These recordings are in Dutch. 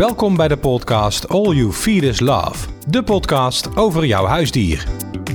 Welkom bij de podcast All You Feed Is Love. De podcast over jouw huisdier.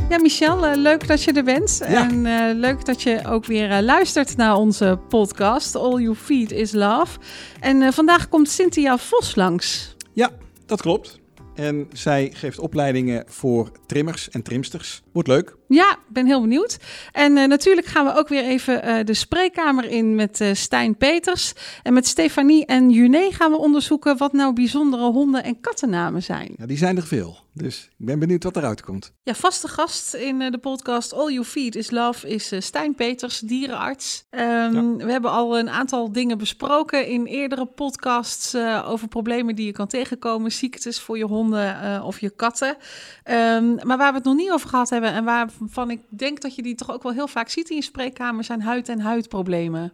Ja, Michel, eh, leuk dat je er bent. Ja. En eh, leuk dat je ook weer eh, luistert naar onze podcast All You Feed Is Love. En eh, vandaag komt Cynthia Vos langs. Ja, dat klopt. En zij geeft opleidingen voor trimmers en trimsters. Wordt leuk. Ja, ik ben heel benieuwd. En eh, natuurlijk gaan we ook weer even eh, de spreekkamer in met eh, Stijn Peters. En met Stefanie en Juné gaan we onderzoeken wat nou bijzondere honden- en kattennamen zijn. Ja, die zijn er veel. Dus ik ben benieuwd wat eruit komt. Ja, vaste gast in eh, de podcast All You Feed is Love is eh, Stijn Peters, dierenarts. Ehm, We hebben al een aantal dingen besproken in eerdere podcasts eh, over problemen die je kan tegenkomen, ziektes voor je honden eh, of je katten. Ehm, maar waar we het nog niet over gehad hebben en waarvan ik denk dat je die toch ook wel heel vaak ziet in je spreekkamer, zijn huid- en huidproblemen.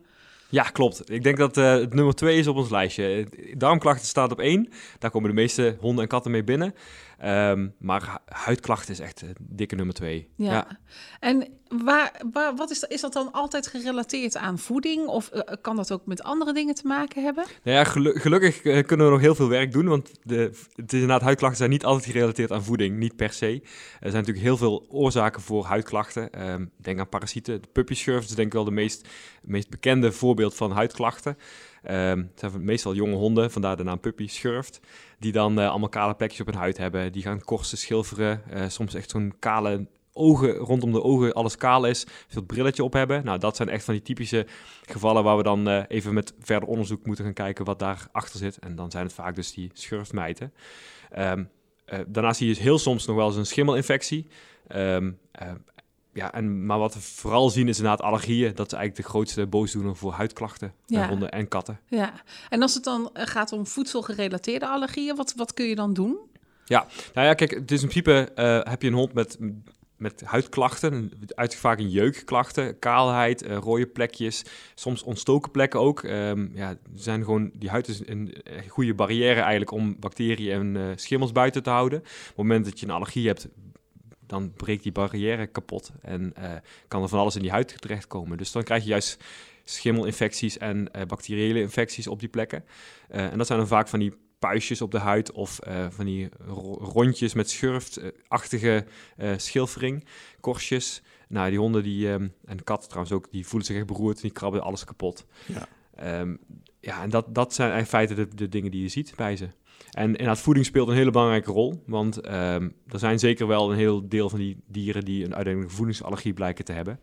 Ja, klopt. Ik denk dat eh, het nummer twee is op ons lijstje. Darmklachten staat op één. Daar komen de meeste honden en katten mee binnen. Ehm, maar hu- huidklachten is echt een dikke nummer twee. Ja. En waar, waar, wat is, dat, is dat dan altijd gerelateerd aan voeding? Of eh, kan dat ook met andere dingen te maken hebben? Nou ja, gelu- gelukkig eh, kunnen we nog heel veel werk doen. Want de, het is inderdaad, huidklachten zijn niet altijd gerelateerd aan voeding. Niet per se. Er zijn natuurlijk heel veel oorzaken voor huidklachten. Ehm, denk aan parasieten. De puppyschurf is denk ik wel de meest, meest bekende voorbeeld van huidklachten. Ehm, het zijn meestal jonge honden, vandaar de naam puppy schurft. Die dan eh, allemaal kale plekjes op hun huid hebben. Die gaan korsen, schilferen. eh, soms echt zo'n kale ogen, rondom de ogen alles kaal is. Veel brilletje op hebben. Nou, dat zijn echt van die typische gevallen waar we dan eh, even met verder onderzoek moeten gaan kijken wat daarachter zit. En dan zijn het vaak dus die schurftmijten. Ehm eh, daarnaast zie je dus heel soms nog wel eens een schimmelinfectie. Eh, ja, en, maar wat we vooral zien is inderdaad allergieën. Dat is eigenlijk de grootste boosdoener voor huidklachten bij Ja. honden en katten. Ja, en als het dan eh, gaat om voedselgerelateerde allergieën, wat, wat kun je dan doen? Nou ja, kijk, het is in principe eh, heb je een hond met, met huidklachten, uit vaak een jeukklachten, kaalheid, eh, rode plekjes, soms ontstoken plekken ook. Ehm, ja, zijn gewoon, die huid is een eh, goede barrière eigenlijk om bacteriën en eh, schimmels buiten te houden. Op het moment dat je een allergie hebt, dan breekt die barrière kapot en eh, kan er van alles in die huid terechtkomen. Dus dan krijg je juist schimmelinfecties en eh, bacteriële infecties op die plekken. Eh, en dat zijn dan vaak van die puistjes op de huid of van die ro- rondjes met schurftachtige eh schilfering, korstjes. Nou, die honden die, ehm, en katten trouwens ook, die voelen zich echt beroerd, die krabben alles kapot. Ja. Ehm, ja, en dat, dat zijn in feite de, de dingen die je ziet bij ze. En inderdaad, voeding speelt een hele belangrijke rol. Want ehm, er zijn zeker wel een heel deel van die dieren die een uiteindelijk voedingsallergie blijken te hebben.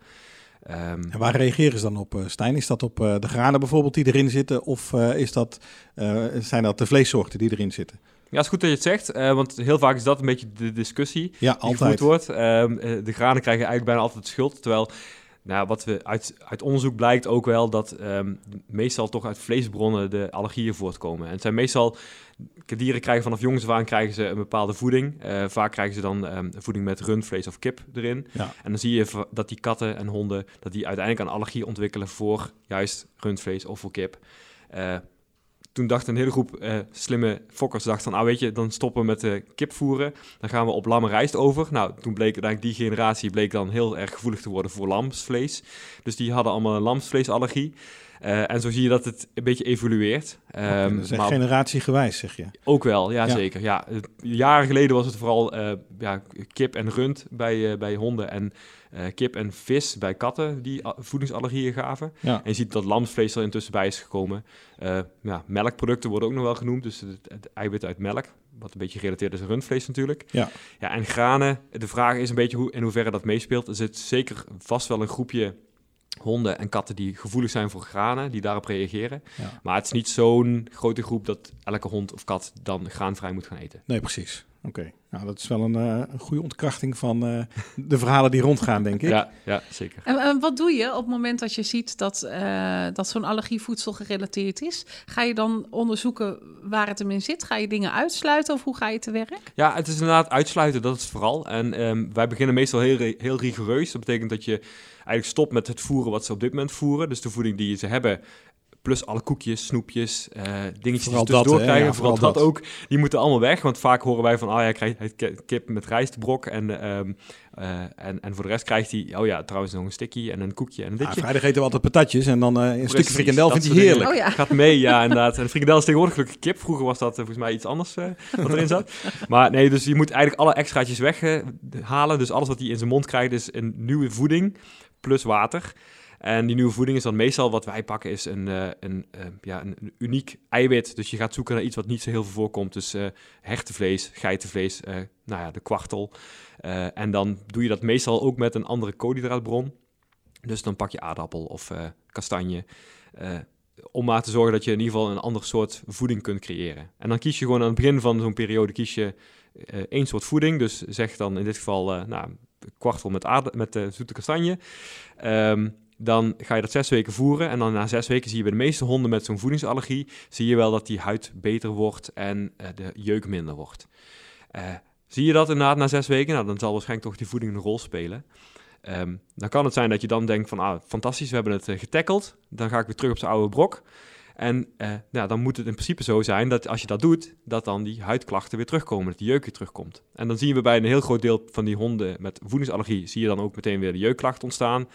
Ehm, En waar reageren ze dan op, eh, Stijn? Is dat op eh, de granen bijvoorbeeld die erin zitten? Of eh, is dat, zijn dat de vleessoorten die erin zitten? Ja, het is goed dat je het zegt, want heel vaak is dat een beetje de discussie Ja, die altijd. gevoerd wordt. De granen krijgen eigenlijk bijna altijd de schuld, terwijl nou, wat we uit, uit onderzoek blijkt ook wel dat ehm, meestal toch uit vleesbronnen de allergieën voortkomen. En het zijn meestal, dieren krijgen vanaf jongs af aan krijgen ze een bepaalde voeding. Eh, vaak krijgen ze dan ehm, voeding met rundvlees of kip erin. Ja. En dan zie je dat die katten en honden, dat die uiteindelijk een allergie ontwikkelen voor juist rundvlees of voor kip. Eh, toen dacht een hele groep eh, slimme fokkers, dacht van, ah weet je, dan stoppen we met de kip voeren. Dan gaan we op lamme rijst over. Nou, toen bleek uiteindelijk die generatie bleek dan heel erg gevoelig te worden voor lamsvlees. Dus die hadden allemaal een lamsvleesallergie. Eh, en zo zie je dat het een beetje evolueert. Echt maar generatiegewijs, zeg je. ook wel, ja, Ja. zeker. Ja, jaren geleden was het vooral eh, ja, kip en rund bij, bij honden en eh, kip en vis bij katten die voedingsallergieën gaven. Ja. En je ziet dat lamsvlees er intussen bij is gekomen. Eh, ja, melkproducten worden ook nog wel genoemd, dus het, het eiwit uit melk, wat een beetje gerelateerd is aan rundvlees natuurlijk. Ja. ja, en granen, de vraag is een beetje hoe, in hoeverre dat meespeelt. Er zit zeker vast wel een groepje honden en katten die gevoelig zijn voor granen, die daarop reageren. Ja. Maar het is niet zo'n grote groep dat elke hond of kat dan graanvrij moet gaan eten. Nee, precies. Oké, nou dat is wel een, eh, een goede ontkrachting van eh, de verhalen die rondgaan, denk ik. Ja, ja zeker. En, en wat doe je op het moment dat je ziet dat, eh, dat zo'n allergie voedsel gerelateerd is? Ga je dan onderzoeken waar het hem in zit? Ga je dingen uitsluiten of hoe ga je te werk? Ja, het is inderdaad uitsluiten, dat is het vooral. En ehm, wij beginnen meestal heel, heel rigoureus. Dat betekent dat je eigenlijk stopt met het voeren wat ze op dit moment voeren. Dus de voeding die ze hebben, plus alle koekjes, snoepjes, uh, dingetjes Vooral die ze tussendoor dat, krijgen. Ja, vooral, vooral dat, dat. ook. Die moeten allemaal weg. Want vaak horen wij van, ah ja, krijgt hij kip met rijstbrok. En, ehm, eh, en, en voor de rest krijgt hij, oh ja, trouwens nog een stikkie en een koekje en een Ja, ditje. vrijdag eten we altijd patatjes en dan eh, een stukje frikandel vindt hij heerlijk. Oh ja. Gaat mee, ja, inderdaad. En de frikandel is tegenwoordig gelukkig kip. Vroeger was dat eh, volgens mij iets anders eh, wat erin zat. Maar nee, dus je moet eigenlijk alle extraatjes weghalen. dus alles wat hij in zijn mond krijgt is een nieuwe voeding plus water. En die nieuwe voeding is dan meestal wat wij pakken is een, eh, een, eh, ja, een, uniek eiwit. Dus je gaat zoeken naar iets wat niet zo heel veel voorkomt. Dus eh hertenvlees, geitenvlees, nou ja, de kwartel. En dan doe je dat meestal ook met een andere koolhydraatbron. Dus dan pak je aardappel of kastanje. om maar te zorgen dat je in ieder geval een ander soort voeding kunt creëren. En dan kies je gewoon aan het begin van zo'n periode kies je één soort voeding. Dus zeg dan in dit geval nou, kwartel met, aarde, met zoete kastanje. Ehm, dan ga je dat zes weken voeren. En dan na zes weken zie je bij de meeste honden met zo'n voedingsallergie... zie je wel dat die huid beter wordt en eh, de jeuk minder wordt. Eh, zie je dat inderdaad na zes weken? Nou, dan zal waarschijnlijk toch die voeding een rol spelen. Ehm, dan kan het zijn dat je dan denkt van... Ah, fantastisch, we hebben het uh. Dan ga ik weer terug op zijn oude brok. En nou, dan moet het in principe zo zijn dat als je dat doet... dat dan die huidklachten weer terugkomen, dat die jeuk weer terugkomt. En dan zien we bij een heel groot deel van die honden met voedingsallergie... zie je dan ook meteen weer de jeukklachten ontstaan...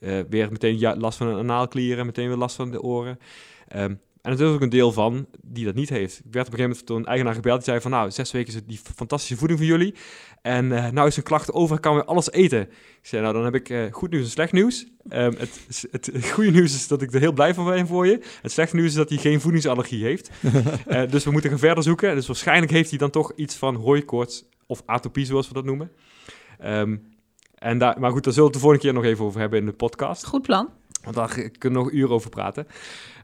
Uh, weer meteen ja, last van de anaalklieren, meteen weer last van de oren. Um, en er is ook een deel van die dat niet heeft. Ik werd op een gegeven moment door een eigenaar gebeld. Die zei van, nou, zes weken is het die fantastische voeding voor jullie. En uh, nou is een klacht over, kan weer alles eten. Ik zei, nou, dan heb ik uh, goed nieuws en slecht nieuws. Um, het, het, het, goede nieuws is dat ik er heel blij van ben voor je. Het slechte nieuws is dat hij geen voedingsallergie heeft. uh, dus we moeten gaan verder zoeken. Dus waarschijnlijk heeft hij dan toch iets van hooikoorts of atopie, zoals we dat noemen. Um, en daar, maar goed, daar zullen we het de volgende keer nog even over hebben in de podcast. Goed plan. Want daar kunnen we nog uren over praten.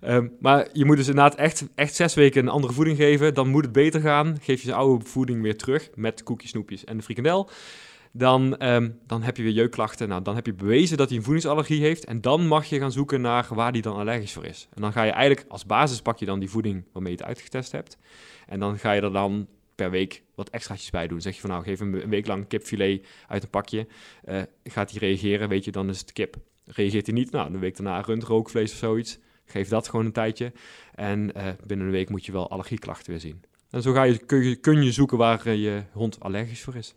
Um, maar je moet dus inderdaad echt, echt zes weken een andere voeding geven. Dan moet het beter gaan. Geef je zijn oude voeding weer terug met koekjes, snoepjes en de frikandel. Dan, um, dan heb je weer jeukklachten. Nou, dan heb je bewezen dat hij een voedingsallergie heeft. En dan mag je gaan zoeken naar waar hij dan allergisch voor is. En dan ga je eigenlijk als basis pak je dan die voeding waarmee je het uitgetest hebt. En dan ga je er dan per week wat extraatjes bij doen. Zeg je van nou, geef hem een week lang kipfilet uit een pakje. Uh, gaat hij reageren, weet je, dan is het kip. Reageert hij niet, nou, een week daarna rund, rookvlees of zoiets. Geef dat gewoon een tijdje. En uh, binnen een week moet je wel allergieklachten weer zien. En zo ga je, kun, je, kun je zoeken waar uh, je hond allergisch voor is.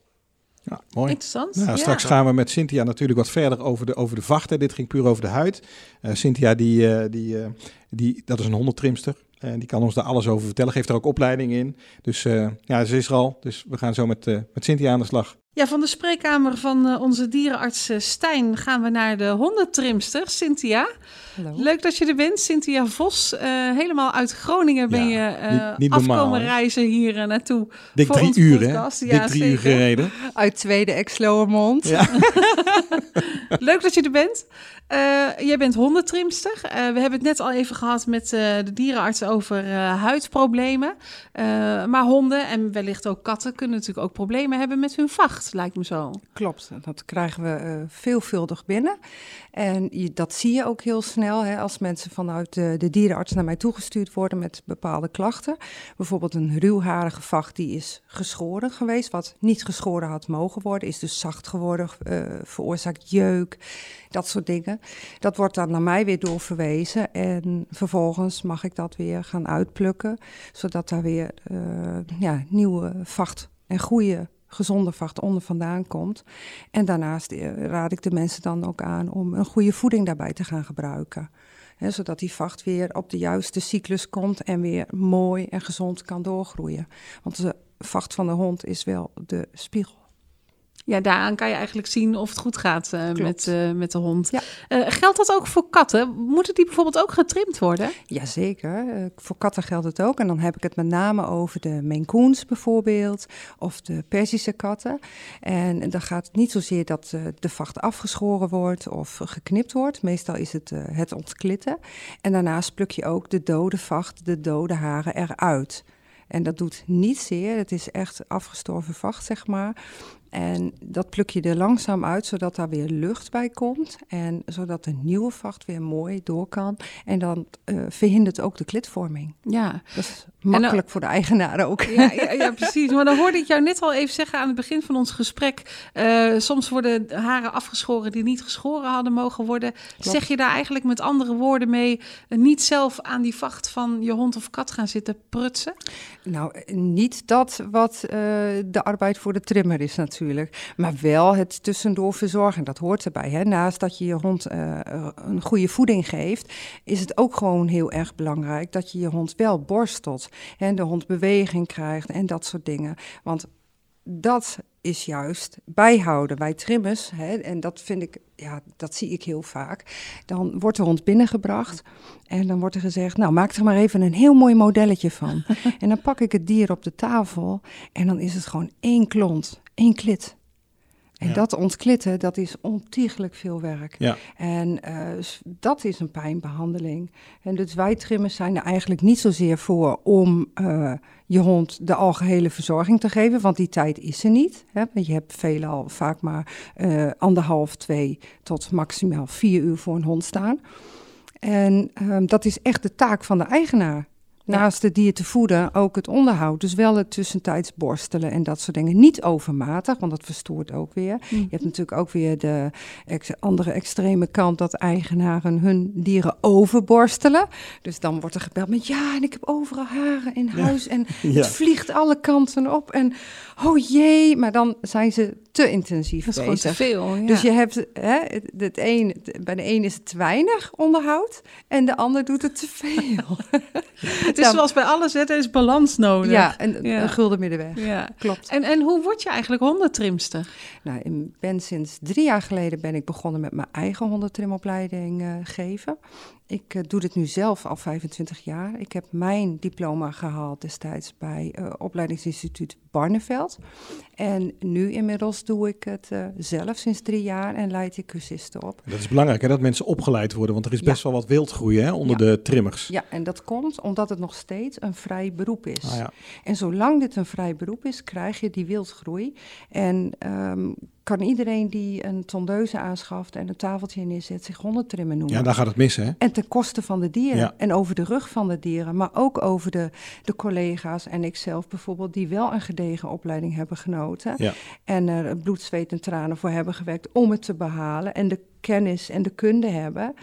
Ja, mooi. Interessant. Nou, straks ja. gaan we met Cynthia natuurlijk wat verder over de, over de vachten. Dit ging puur over de huid. Uh, Cynthia, die, uh, die, uh, die, dat is een hondentrimster. En die kan ons daar alles over vertellen. Geeft er ook opleiding in. Dus ja, ze is er al. Dus we gaan zo met, met Cynthia aan de slag. Ja, van de spreekkamer van uh, onze dierenarts uh, Stijn gaan we naar de hondentrimster, Cynthia. Hallo. Leuk dat je er bent, Cynthia Vos. Uh, helemaal uit Groningen ben Ja, je niet- niet afkomen normaal, reizen hier naartoe. Dik voor drie uur, hè? Dik Ja, drie uur zeker. gereden. Uit Tweede Exloermond. Ja. Leuk dat je er bent. Eh, jij bent hondentrimster. Eh, we hebben het net al even gehad met eh, de dierenarts over eh, huidproblemen. Eh, maar honden en wellicht ook katten kunnen natuurlijk ook problemen hebben met hun vacht, lijkt me zo. Klopt, dat krijgen we eh, veelvuldig binnen. En dat zie je ook heel snel hè, als mensen vanuit de, de dierenarts naar mij toegestuurd worden met bepaalde klachten. Bijvoorbeeld een ruwharige vacht die is geschoren geweest, wat niet geschoren had mogen worden, is dus zacht geworden, eh, veroorzaakt jeuk, dat soort dingen. Dat wordt dan naar mij weer doorverwezen en vervolgens mag ik dat weer gaan uitplukken, zodat daar weer eh, ja, nieuwe vacht en goede gezonde vacht onder vandaan komt. En daarnaast eh, raad ik de mensen dan ook aan om een goede voeding daarbij te gaan gebruiken. Zodat die vacht weer op de juiste cyclus komt en weer mooi en gezond kan doorgroeien. Want de vacht van de hond is wel de spiegel. Ja, daaraan kan je eigenlijk zien of het goed gaat eh, met, eh, met de hond. Ja. Eh, geldt dat ook voor katten? Moeten die bijvoorbeeld ook getrimd worden? Jazeker, voor katten geldt het ook. En dan heb ik het met name over de Maine Coons bijvoorbeeld, of de Persische katten. En dan gaat het niet zozeer dat de vacht afgeschoren wordt of geknipt wordt. Meestal is het het ontklitten. En daarnaast pluk je ook de dode vacht, de dode haren eruit. En dat doet niet zeer, het is echt afgestorven vacht, zeg maar. En dat pluk je er langzaam uit, zodat daar weer lucht bij komt. En zodat de nieuwe vacht weer mooi door kan. En dan uh, verhindert ook de klitvorming. Ja. Dat is makkelijk voor de eigenaar ook. Ja, ja, ja, precies. Maar dan hoorde ik jou net al even zeggen aan het begin van ons gesprek. Uh, soms worden haren afgeschoren die niet geschoren hadden mogen worden. Klopt. Zeg je daar eigenlijk met andere woorden mee... niet zelf aan die vacht van je hond of kat gaan zitten prutsen? Nou, niet dat wat de arbeid voor de trimmer is natuurlijk. Maar wel het tussendoor verzorgen. Dat hoort erbij. Hè? Naast dat je je hond uh, een goede voeding geeft... is het ook gewoon heel erg belangrijk dat je je hond wel borstelt. En de hond beweging krijgt en dat soort dingen. Want dat is juist bijhouden. Wij trimmers, hè, en dat vind ik, ja, dat zie ik heel vaak. Dan wordt de hond binnengebracht en dan wordt er gezegd, nou maak er maar even een heel mooi modelletje van. en dan pak ik het dier op de tafel en dan is het gewoon één klont, één klit. En ja. dat ontklitten, dat is ontiegelijk veel werk. Ja. En uh, dat is een pijnbehandeling. En dus wij trimmers zijn er eigenlijk niet zozeer voor om uh, je hond de algehele verzorging te geven, want die tijd is er niet. Hè? Je hebt veelal vaak maar uh, anderhalf, twee tot maximaal vier uur voor een hond staan. En um, dat is echt de taak van de eigenaar. Naast het dier te voeden ook het onderhoud. Dus wel het tussentijds borstelen en dat soort dingen. Niet overmatig, want dat verstoort ook weer. Mm. Je hebt natuurlijk ook weer de ex andere extreme kant dat eigenaren hun dieren overborstelen. Dus dan wordt er gebeld met ja, en ik heb overal haren in huis ja. en ja. het vliegt alle kanten op. En oh jee, maar dan zijn ze te intensief dat is bezig. te veel. Ja. Dus je hebt hè, het, het een, bij de een is het te weinig onderhoud en de ander doet het te veel. Het is zoals bij alles, hè, er is balans nodig. Ja, een, ja. een gulden middenweg. Ja. Klopt. En, en hoe word je eigenlijk hondentrimster? Nou, ik ben sinds drie jaar geleden ben ik begonnen met mijn eigen hondentrimopleiding uh, geven. Ik uh, doe dit nu zelf al 25 jaar. Ik heb mijn diploma gehaald destijds bij uh, opleidingsinstituut Barneveld. En nu inmiddels doe ik het uh, zelf sinds drie jaar en leid ik cursisten op. Dat is belangrijk hè, dat mensen opgeleid worden, want er is best ja. wel wat wildgroei hè, onder ja. de trimmers. Ja, en dat komt omdat het nog steeds een vrij beroep is. Ah, ja. En zolang dit een vrij beroep is, krijg je die wildgroei. En um, kan iedereen die een tondeuze aanschaft en een tafeltje neerzet zich hondentrimmer noemen. Ja, daar gaat het mis, hè? En ten koste van de dieren. Ja. En over de rug van de dieren, maar ook over de, de collega's en ikzelf bijvoorbeeld, die wel een gedegen opleiding hebben genoten. Ja. En er bloed, zweet en tranen voor hebben gewerkt om het te behalen. En de kennis en de kunde hebben.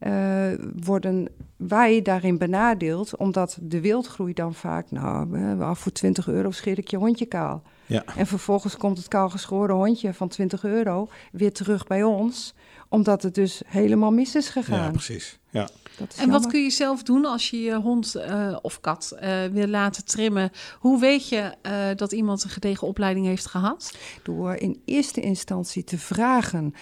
Uh, worden wij daarin benadeeld, omdat de wildgroei dan vaak, nou, af voor 20 euro scheer ik je hondje kaal. Ja. En vervolgens komt het kaalgeschoren hondje van 20 euro weer terug bij ons, omdat het dus helemaal mis is gegaan. Ja, precies. Ja. en jammer. wat kun je zelf doen als je je hond uh, of kat uh, wil laten trimmen? Hoe weet je uh, dat iemand een gedegen opleiding heeft gehad? Door in eerste instantie te vragen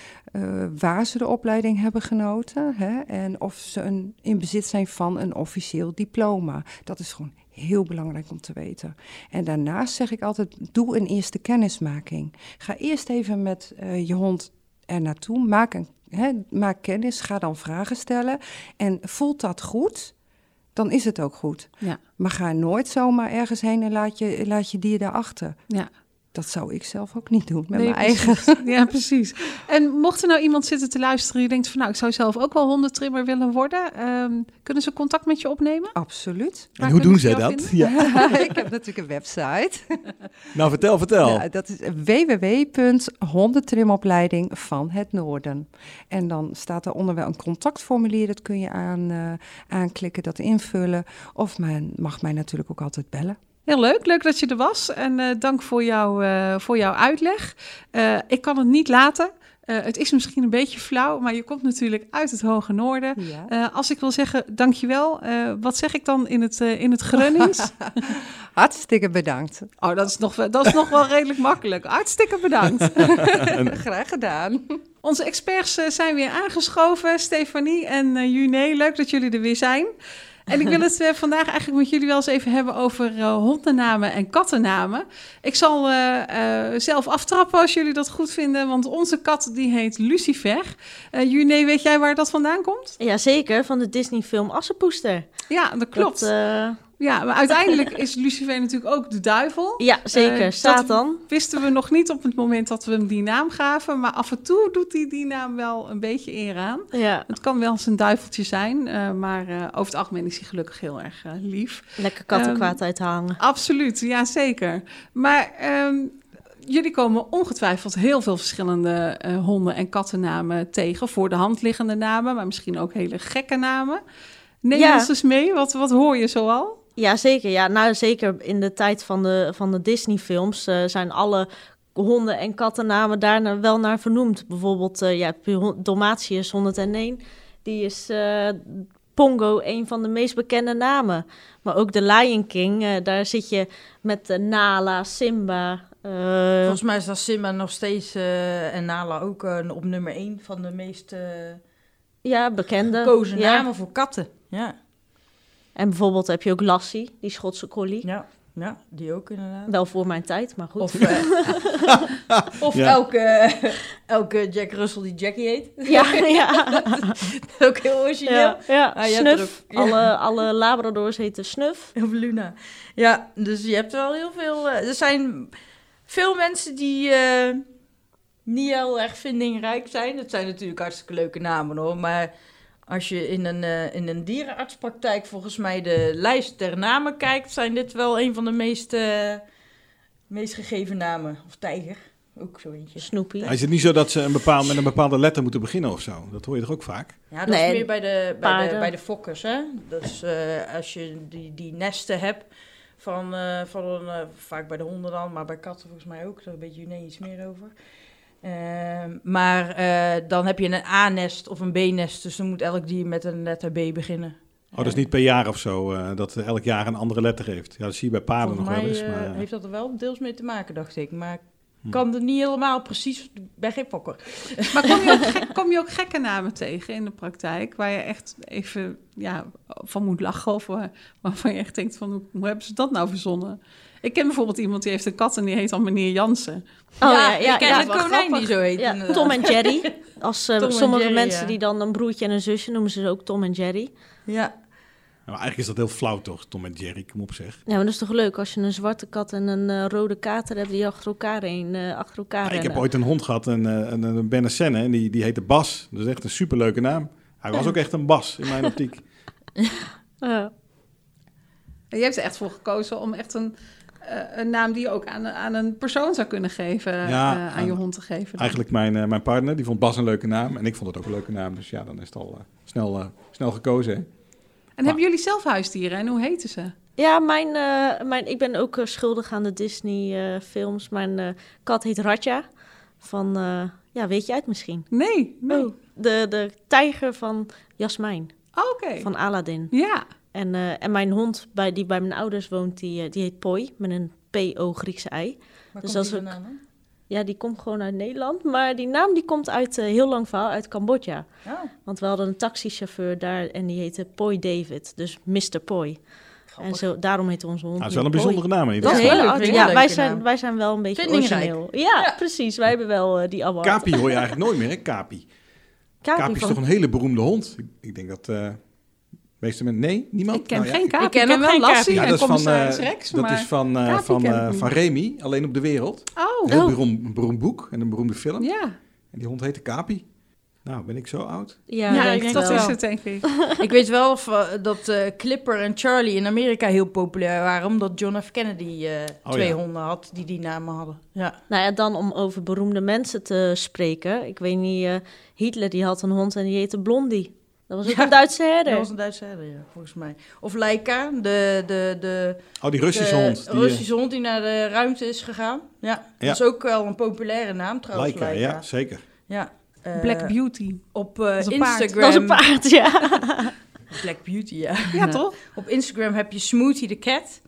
waar ze de opleiding hebben genoten hè, en of ze een, in bezit zijn van een officieel diploma. Dat is gewoon heel belangrijk om te weten. En daarnaast zeg ik altijd: doe een eerste kennismaking. Ga eerst even met je hond er naartoe, maak een He, maak kennis, ga dan vragen stellen. En voelt dat goed, dan is het ook goed. Ja. Maar ga nooit zomaar ergens heen en laat je, laat je dier daarachter. Ja. Dat zou ik zelf ook niet doen met nee, mijn precies. eigen. Ja, precies. En mocht er nou iemand zitten te luisteren die denkt van nou, ik zou zelf ook wel hondentrimmer willen worden, um, kunnen ze contact met je opnemen? Absoluut. En hoe doen zij dat? Ja. ik heb natuurlijk een website. nou, vertel, vertel. Ja, dat is www.hondentrimopleiding van het Noorden. En dan staat daaronder wel een contactformulier, dat kun je aan, uh, aanklikken, dat invullen. Of men mag mij natuurlijk ook altijd bellen. Heel leuk, leuk dat je er was en uh, dank voor, jou, uh, voor jouw uitleg. Uh, ik kan het niet laten. het is misschien een beetje flauw, maar je komt natuurlijk uit het hoge noorden. Ja. als ik wil zeggen dankjewel, wat zeg ik dan in het, in het Grunnings? Hartstikke bedankt. Oh, dat is nog, dat is nog wel redelijk makkelijk. Hartstikke bedankt. Graag gedaan. Onze experts zijn weer aangeschoven, Stefanie en Juné. Leuk dat jullie er weer zijn. En ik wil het uh, vandaag eigenlijk met jullie wel eens even hebben over uh, hondennamen en kattennamen. Ik zal uh, zelf aftrappen als jullie dat goed vinden, want onze kat die heet Lucifer. Juné, weet jij waar dat vandaan komt? Jazeker, van de Disney-film Assepoester. Ja, dat klopt. Dat, ja, maar uiteindelijk is Lucifer natuurlijk ook de duivel. Ja, zeker. Eh, dat- Satan. Wisten we nog niet op het moment dat we hem die naam gaven, maar af en toe doet hij die naam wel een beetje eer aan. Ja, Het kan wel eens een duiveltje zijn, eh, maar eh, over het algemeen is hij gelukkig heel erg lief. lekker kattenkwaad uithangen. Absoluut, ja zeker. Maar ehm, jullie komen ongetwijfeld heel veel verschillende honden- en kattennamen tegen. Voor de hand liggende namen, maar misschien ook hele gekke namen. Neem Ja. ons eens mee, wat, wat hoor je zoal? Ja, zeker. Ja, nou, zeker in de tijd van de, van de Disney-films eh, zijn alle honden- en kattennamen daar wel naar vernoemd. Bijvoorbeeld, eh ja, Dalmatius 101, die is eh, Pongo een van de meest bekende namen. Maar ook de Lion King, daar zit je met Nala, Simba. Volgens mij is dat Simba nog steeds en Nala ook op nummer 1 van de meest ja, bekende. gekozen ja. namen voor katten. Ja, En bijvoorbeeld heb je ook Lassie, die Schotse collie. ja, ja die ook inderdaad. Wel voor mijn tijd, maar goed. Of, eh, of Ja. elke, elke Jack Russell die Jackie heet. ja, ja. ook heel origineel. ja, ja. Ah, Snuf. ook- ja. Alle, alle Labradors heten Snuf. Of Luna. Ja, dus je hebt wel heel veel... eh, er zijn veel mensen die eh, niet heel erg vindingrijk zijn. Dat zijn natuurlijk hartstikke leuke namen hoor. Maar als je in een, eh, in een dierenartspraktijk volgens mij de lijst der namen kijkt... zijn dit wel een van de meest, eh, meest gegeven namen. Of tijger, ook zo eentje. Snoopy. Is het niet zo dat ze een bepaald, met een bepaalde letter moeten beginnen of zo? Dat hoor je toch ook vaak? Ja, dat Nee, is meer bij de, bij de, bij de fokkers, hè. Dus eh, als je die, die nesten hebt van, eh, van een, eh, vaak bij de honden dan, maar bij katten volgens mij ook. Daar weet Juné iets meer over. Ehm, maar eh, dan heb je een A-nest of een B-nest, dus dan moet elk dier met een letter B beginnen. Oh, dat is niet per jaar of zo, eh, dat elk jaar een andere letter heeft. Ja, dat zie je bij paarden nog wel eens. eh, Maar, ja. heeft dat er wel deels mee te maken, dacht ik. Maar. Ik kan het niet helemaal precies, ik ben geen fokker. Maar kom je, ook gek- kom je ook gekke namen tegen in de praktijk, waar je echt even ja, van moet lachen of waar- waarvan je echt denkt van hoe, hoe hebben ze dat nou verzonnen? Ik ken bijvoorbeeld iemand die heeft een kat en die heet al meneer Jansen. Oh ja, ja, ik ken ja. een konijn grappig. die zo heet. Ja. Tom en Jerry. Als eh, sommige Jerry, mensen ja. die dan een broertje en een zusje noemen ze ze ook Tom en Jerry. Ja, Nou, eigenlijk is dat heel flauw toch, Tom en Jerry, kom op zeg. Ja, maar dat is toch leuk als je een zwarte kat en een eh, rode kater hebt die achter elkaar heen, eh, achter elkaar Ja, ik heb rennen. ooit een hond gehad, een, eh, een, een Benessen, en die, die heette Bas. Dat is echt een superleuke naam. Hij was ook echt een Bas in mijn optiek. Ja. Je hebt er echt voor gekozen om echt een, eh, een naam die je ook aan, aan een persoon zou kunnen geven, Ja, eh, aan je hond te geven. dan. Eigenlijk mijn, mijn partner, die vond Bas een leuke naam. En ik vond het ook een leuke naam. Dus ja, dan is het al snel, eh, snel gekozen. hè. En hebben jullie zelf huisdieren en hoe heten ze? Ja, mijn, eh, mijn, ik ben ook eh, schuldig aan de Disney-films. mijn eh, kat heet Ratja. Van, eh, ja, weet je het misschien? Nee, nee. Oh, de, de tijger van Jasmijn, Oh, Oké. van Aladdin. Ja. En, eh, en mijn hond bij, die bij mijn ouders woont, die, die heet Poi, met een P-O Griekse ei. waar Dus komt dat die is ook- vandaan dan? Ja, die komt gewoon uit Nederland. Maar die naam die komt uit, eh, heel lang verhaal, uit Cambodja. Oh, Want we hadden een taxichauffeur daar en die heette Poi David. Dus Mr. Poi. En zo, daarom heet onze hond het is wel een bijzondere naam Dat is geval. een Ja, leuk, Ja, wij zijn, wij zijn wel een beetje Vindingrijk. origineel. Ja, precies. Wij hebben wel eh, die award. Kapi hoor je eigenlijk nooit meer, hè? Kapi. Kapi Kapi is van- toch een hele beroemde hond? Ik, ik denk dat... eh meeste mensen... Nee, niemand? Ik ken Nou ja, geen kaap. Ik ken ken ook wel Lassie. Ja, en dat is van, eh, Rex. dat maar... is van, eh, van, eh, van Remy, Alleen op de Wereld. Oh, Een heel Oh. beroemd, beroemd boek en een beroemde film. ja. En die hond heette Kapi. Nou, ben ik zo oud? Ja, Ja, denk ik het denk dat wel. is het, denk ik. Ik weet wel dat eh, Clipper en Charlie in Amerika heel populair waren, omdat John F. Kennedy eh, Oh, twee ja. honden had die die namen hadden. Ja. Nou ja, dan om over beroemde mensen te spreken. Ik weet niet, eh, Hitler die had een hond en die heette Blondie. Dat was ook Ja, een Duitse herder. Dat was een Duitse herder, ja, volgens mij. Of Laika, de, de, de, Oh, die Russische de hond. Die, eh, Russische hond die naar de ruimte is gegaan. Ja, Ja. dat is ook wel een populaire naam trouwens, Laika, Laika. ja, zeker. Ja. Eh, Black Beauty. Op eh. Instagram. Dat is een paard, ja. Black Beauty, ja. Ja, toch? Op Instagram heb je Smoothie the Cat.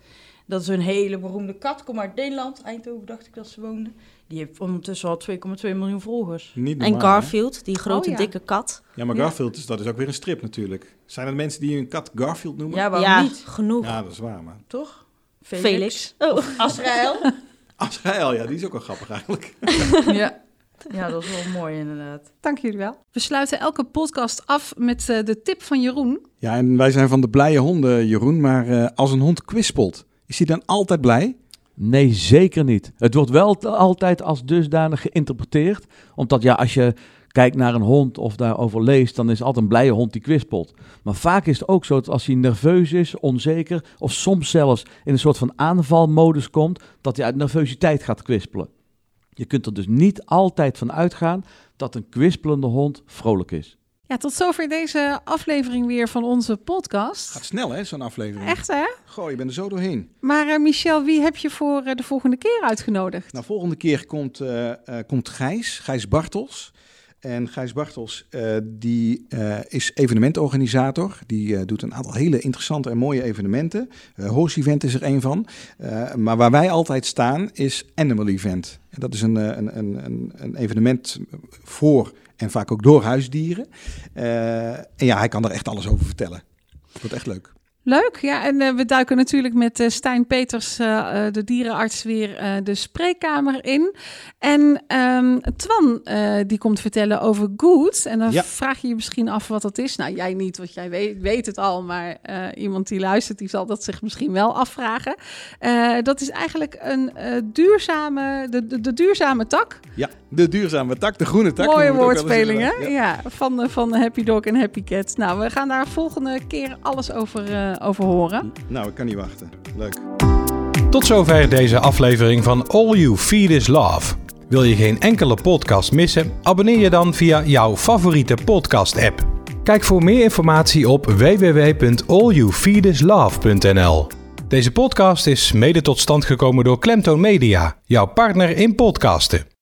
Dat is een hele beroemde kat. Kom uit Nederland. Eindhoven dacht ik dat ze woonde. Die heeft ondertussen al 2,2 miljoen volgers. Niet En normaal, hè? Garfield, die grote Oh, ja. dikke kat. Ja, maar. Garfield, is, dat is ook weer een strip natuurlijk. Zijn er mensen die hun kat Garfield noemen? Ja, waarom ja, niet? genoeg. Ja, dat is waar, maar... Toch? Felix. Oh. Azrael. Azrael, ja, die is ook wel grappig eigenlijk. ja. Ja, dat is wel mooi inderdaad. Dank jullie wel. We sluiten elke podcast af met uh, de tip van Jeroen. Ja, en wij zijn van de blije honden, Jeroen. Maar uh, als een hond kwispelt, is hij dan altijd blij? Nee, zeker niet. Het wordt wel altijd als dusdanig geïnterpreteerd. Omdat ja, als je kijkt naar een hond of daarover leest, dan is altijd een blije hond die kwispelt. Maar vaak is het ook zo dat als hij nerveus is, onzeker of soms zelfs in een soort van aanvalmodus komt, dat hij uit nervositeit gaat kwispelen. Je kunt er dus niet altijd van uitgaan dat een kwispelende hond vrolijk is. Ja, tot zover deze aflevering weer van onze podcast. Gaat snel hè, zo'n aflevering. Echt hè? Goh, je bent er zo doorheen. Maar uh, Michel, wie heb je voor uh, de volgende keer uitgenodigd? Nou, volgende keer komt, uh, komt Gijs, Gijs Bartels. En Gijs Bartels, die is evenementorganisator. Die doet een aantal hele interessante en mooie evenementen. Horse Event is er een van. maar waar wij altijd staan is Animal Event. En dat is een, een, een, een evenement voor en vaak ook door huisdieren. en ja, hij kan er echt alles over vertellen. Dat wordt echt leuk. Leuk, ja. En uh, we duiken natuurlijk met uh, Stijn Peters, uh, de dierenarts, weer de spreekkamer in. En um, Twan, die komt vertellen over Good. En dan ja. vraag je je misschien af wat dat is. Nou, jij niet, want jij weet, weet het al. Maar iemand die luistert, die zal dat zich misschien wel afvragen. dat is eigenlijk een duurzame, de, de, de, duurzame tak. Ja, de duurzame tak, de groene tak. Mooie woordspeling, hè? Ja, ja van, van Happy Dog en Happy Cat. Nou, we gaan daar volgende keer alles over over horen. Nou, ik kan niet wachten. Leuk. Tot zover deze aflevering van All You Feed Is Love. Wil je geen enkele podcast missen? Abonneer je dan via jouw favoriete podcast-app. Kijk voor meer informatie op www.allyouFeedislove.nl. Deze podcast is mede tot stand gekomen door Klemtoon Media, jouw partner in podcasten.